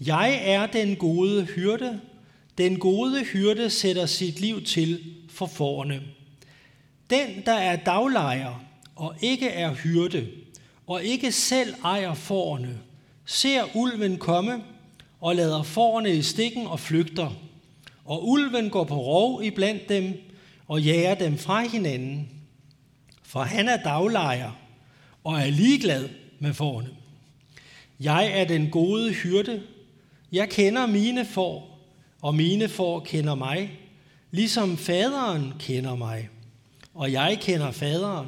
Jeg er den gode hyrde. Den gode hyrde sætter sit liv til for forne. Den, der er daglejer og ikke er hyrde, og ikke selv ejer forne, ser ulven komme og lader forne i stikken og flygter. Og ulven går på rov iblandt dem og jager dem fra hinanden. For han er daglejer og er ligeglad med forne. Jeg er den gode hyrde. Jeg kender mine får, og mine får kender mig, ligesom faderen kender mig. Og jeg kender faderen,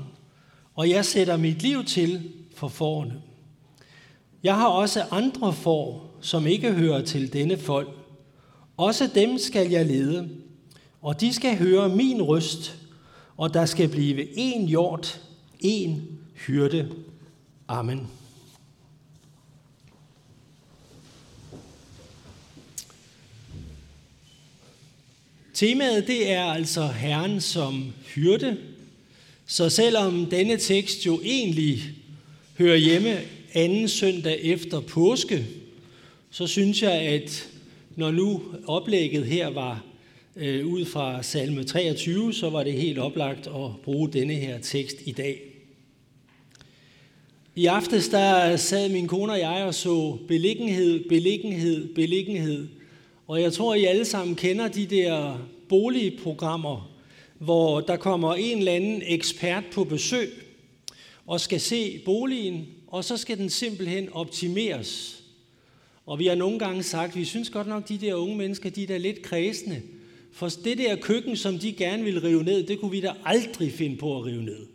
og jeg sætter mit liv til for fårene. Jeg har også andre får, som ikke hører til denne folk. Også dem skal jeg lede, og de skal høre min røst, og der skal blive en hjort, en hyrde. Amen. Temaet det er altså Herren som hyrde. Så selvom denne tekst jo egentlig hører hjemme anden søndag efter påske, så synes jeg, at når nu oplægget her var øh, ud fra salme 23, så var det helt oplagt at bruge denne her tekst i dag. I aftes der sad min kone og jeg og så beliggenhed, beliggenhed, beliggenhed. Og jeg tror, I alle sammen kender de der boligprogrammer, hvor der kommer en eller anden ekspert på besøg og skal se boligen, og så skal den simpelthen optimeres. Og vi har nogle gange sagt, at vi synes godt nok, at de der unge mennesker, de er lidt kredsende. For det der køkken, som de gerne vil rive ned, det kunne vi da aldrig finde på at rive ned.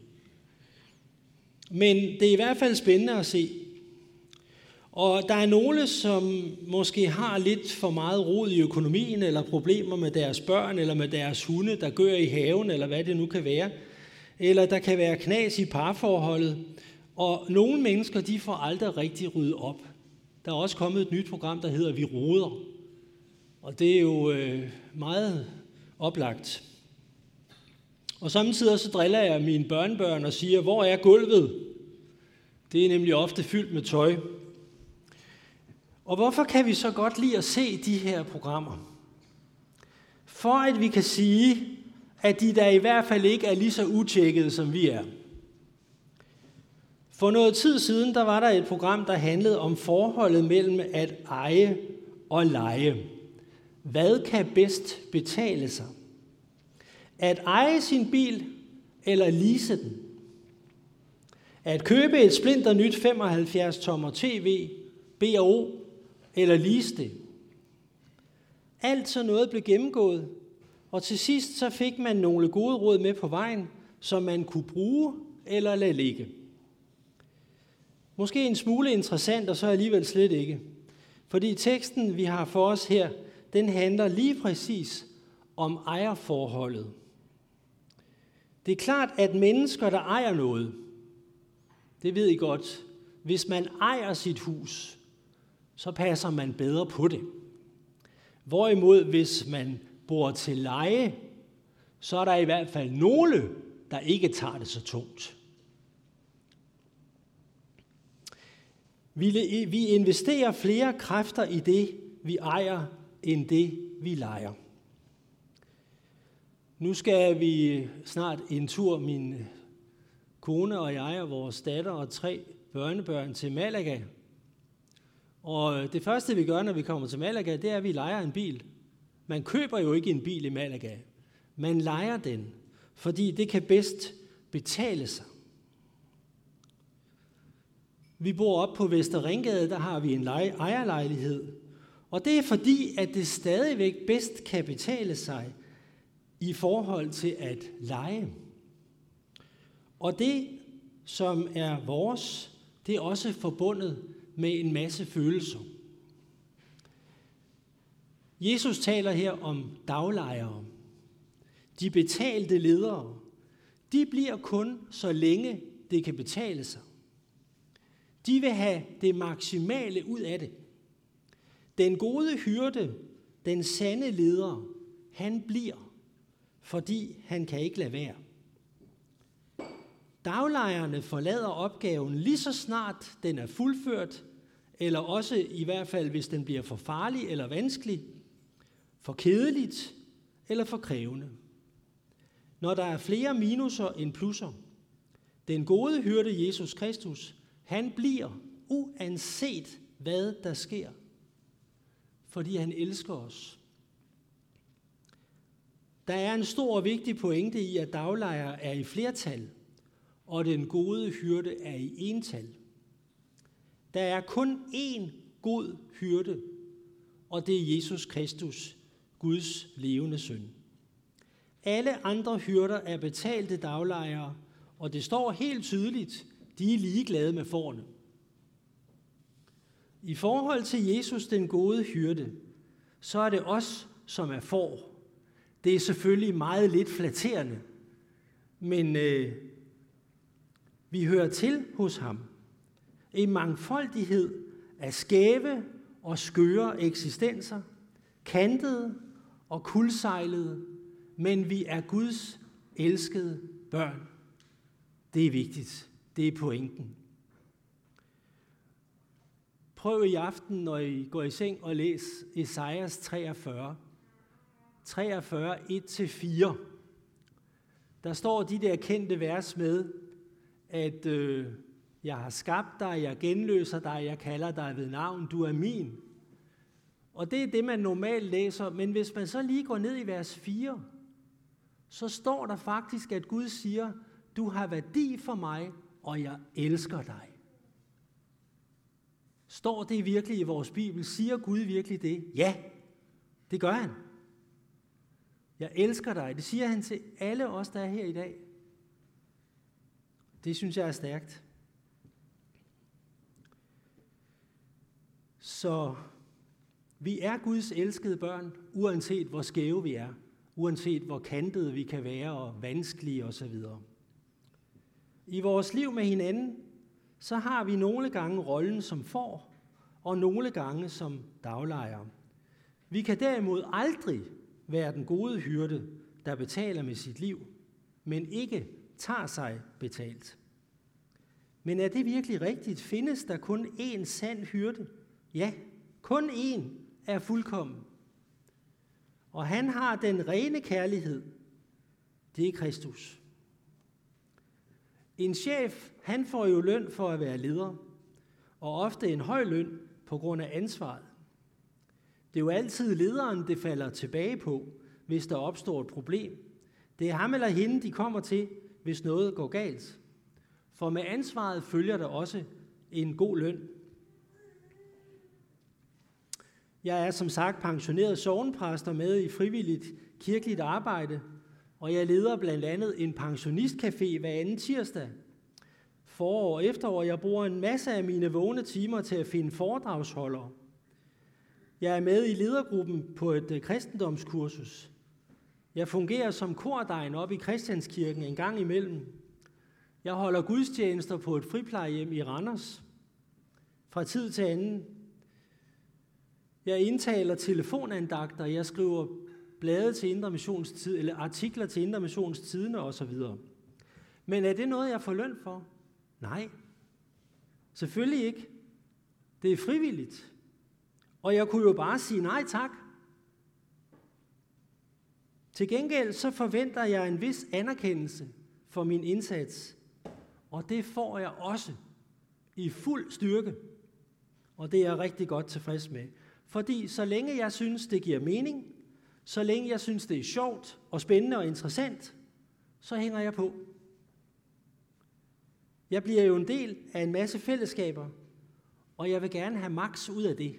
Men det er i hvert fald spændende at se. Og der er nogle, som måske har lidt for meget rod i økonomien, eller problemer med deres børn, eller med deres hunde, der gør i haven, eller hvad det nu kan være. Eller der kan være knas i parforholdet. Og nogle mennesker, de får aldrig rigtig ryddet op. Der er også kommet et nyt program, der hedder Vi Roder. Og det er jo øh, meget oplagt. Og samtidig så driller jeg mine børnebørn og siger, hvor er gulvet? Det er nemlig ofte fyldt med tøj. Og hvorfor kan vi så godt lide at se de her programmer? For at vi kan sige, at de der i hvert fald ikke er lige så utjekkede, som vi er. For noget tid siden, der var der et program, der handlede om forholdet mellem at eje og lege. Hvad kan bedst betale sig? At eje sin bil eller lease den? At købe et splinter nyt 75 tommer tv, BO eller lease det? Alt så noget blev gennemgået, og til sidst så fik man nogle gode råd med på vejen, som man kunne bruge eller lade ligge. Måske en smule interessant, og så alligevel slet ikke. Fordi teksten, vi har for os her, den handler lige præcis om ejerforholdet. Det er klart, at mennesker, der ejer noget, det ved I godt, hvis man ejer sit hus, så passer man bedre på det. Hvorimod, hvis man bor til leje, så er der i hvert fald nogle, der ikke tager det så tungt. Vi investerer flere kræfter i det, vi ejer, end det, vi leger. Nu skal vi snart en tur, min kone og jeg og vores datter og tre børnebørn til Malaga. Og øh, det første, vi gør, når vi kommer til Malaga, det er, at vi leger en bil. Man køber jo ikke en bil i Malaga. Man leger den, fordi det kan bedst betale sig. Vi bor op på Vesterringgade, der har vi en ejerlejlighed. Og det er fordi, at det stadigvæk bedst kan betale sig i forhold til at lege. Og det, som er vores, det er også forbundet med en masse følelser. Jesus taler her om daglejere. De betalte ledere. De bliver kun så længe det kan betale sig. De vil have det maksimale ud af det. Den gode hyrde, den sande leder, han bliver, fordi han kan ikke lade være. Daglejerne forlader opgaven lige så snart den er fuldført, eller også i hvert fald, hvis den bliver for farlig eller vanskelig, for kedeligt eller for krævende. Når der er flere minuser end plusser. Den gode hyrde Jesus Kristus, han bliver uanset hvad der sker, fordi han elsker os. Der er en stor og vigtig pointe i, at daglejer er i flertal, og den gode hyrde er i ental. Der er kun én god hyrde, og det er Jesus Kristus, Guds levende søn. Alle andre hyrder er betalte daglejere, og det står helt tydeligt, de er ligeglade med forne. I forhold til Jesus, den gode hyrde, så er det os, som er for. Det er selvfølgelig meget lidt flatterende, men øh, vi hører til hos ham. En mangfoldighed af skæve og skøre eksistenser, kantede og kulsejlede, men vi er Guds elskede børn. Det er vigtigt. Det er pointen. Prøv i aften, når I går i seng, og læs Esajas 43. 43, 1-4. Der står de der kendte vers med, at øh, jeg har skabt dig, jeg genløser dig, jeg kalder dig ved navn, du er min. Og det er det, man normalt læser, men hvis man så lige går ned i vers 4, så står der faktisk, at Gud siger, du har værdi for mig, og jeg elsker dig. Står det virkelig i vores Bibel? Siger Gud virkelig det? Ja, det gør han. Jeg elsker dig. Det siger han til alle os, der er her i dag. Det synes jeg er stærkt. Så vi er Guds elskede børn, uanset hvor skæve vi er, uanset hvor kantede vi kan være og vanskelige osv. I vores liv med hinanden, så har vi nogle gange rollen som får, og nogle gange som daglejer. Vi kan derimod aldrig være den gode hyrde, der betaler med sit liv, men ikke tager sig betalt. Men er det virkelig rigtigt? Findes der kun én sand hyrde? Ja, kun én er fuldkommen. Og han har den rene kærlighed. Det er Kristus. En chef, han får jo løn for at være leder, og ofte en høj løn på grund af ansvaret. Det er jo altid lederen, det falder tilbage på, hvis der opstår et problem. Det er ham eller hende, de kommer til, hvis noget går galt. For med ansvaret følger der også en god løn. Jeg er som sagt pensioneret sovnpræster med i frivilligt kirkeligt arbejde, og jeg leder blandt andet en pensionistcafé hver anden tirsdag. Forår og efterår, jeg bruger en masse af mine vågne timer til at finde foredragsholdere. Jeg er med i ledergruppen på et øh, kristendomskursus. Jeg fungerer som kordegn op i Christianskirken en gang imellem. Jeg holder gudstjenester på et friplejehjem i Randers fra tid til anden. Jeg indtaler telefonandagter, jeg skriver blade til Indre Missionstid, eller artikler til Indre Missionstidene osv. Men er det noget, jeg får løn for? Nej, selvfølgelig ikke. Det er frivilligt. Og jeg kunne jo bare sige nej tak. Til gengæld så forventer jeg en vis anerkendelse for min indsats. Og det får jeg også i fuld styrke. Og det er jeg rigtig godt tilfreds med. Fordi så længe jeg synes, det giver mening, så længe jeg synes, det er sjovt og spændende og interessant, så hænger jeg på. Jeg bliver jo en del af en masse fællesskaber, og jeg vil gerne have maks ud af det.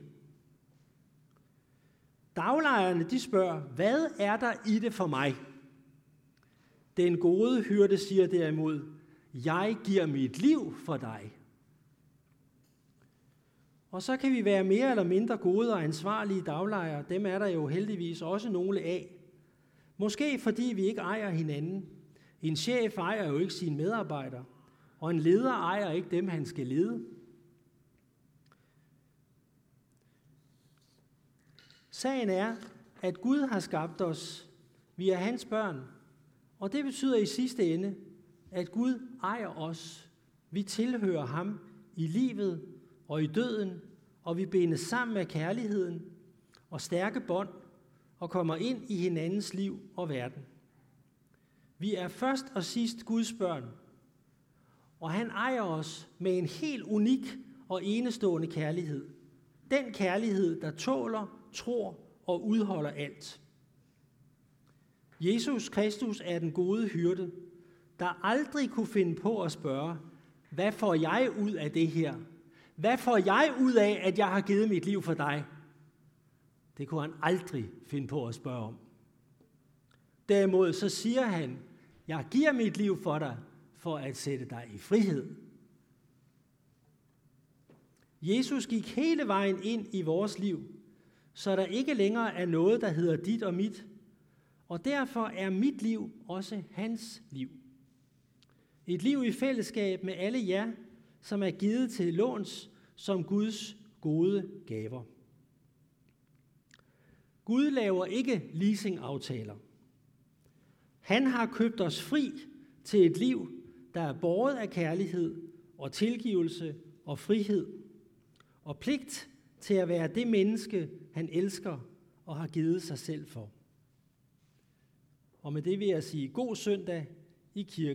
Daglejerne de spørger, hvad er der i det for mig? Den gode hyrde siger derimod, jeg giver mit liv for dig. Og så kan vi være mere eller mindre gode og ansvarlige daglejere. Dem er der jo heldigvis også nogle af. Måske fordi vi ikke ejer hinanden. En chef ejer jo ikke sine medarbejdere, og en leder ejer ikke dem, han skal lede. Sagen er, at Gud har skabt os. Vi er hans børn. Og det betyder i sidste ende, at Gud ejer os. Vi tilhører ham i livet og i døden og vi bindes sammen med kærligheden og stærke bånd og kommer ind i hinandens liv og verden. Vi er først og sidst Guds børn, og han ejer os med en helt unik og enestående kærlighed. Den kærlighed, der tåler, tror og udholder alt. Jesus Kristus er den gode hyrde, der aldrig kunne finde på at spørge, hvad får jeg ud af det her? Hvad får jeg ud af, at jeg har givet mit liv for dig? Det kunne han aldrig finde på at spørge om. Derimod så siger han, jeg giver mit liv for dig, for at sætte dig i frihed. Jesus gik hele vejen ind i vores liv, så der ikke længere er noget, der hedder dit og mit, og derfor er mit liv også hans liv. Et liv i fællesskab med alle jer, som er givet til låns som Guds gode gaver. Gud laver ikke leasingaftaler. Han har købt os fri til et liv, der er båret af kærlighed og tilgivelse og frihed og pligt til at være det menneske, han elsker og har givet sig selv for. Og med det vil jeg sige god søndag i kirken.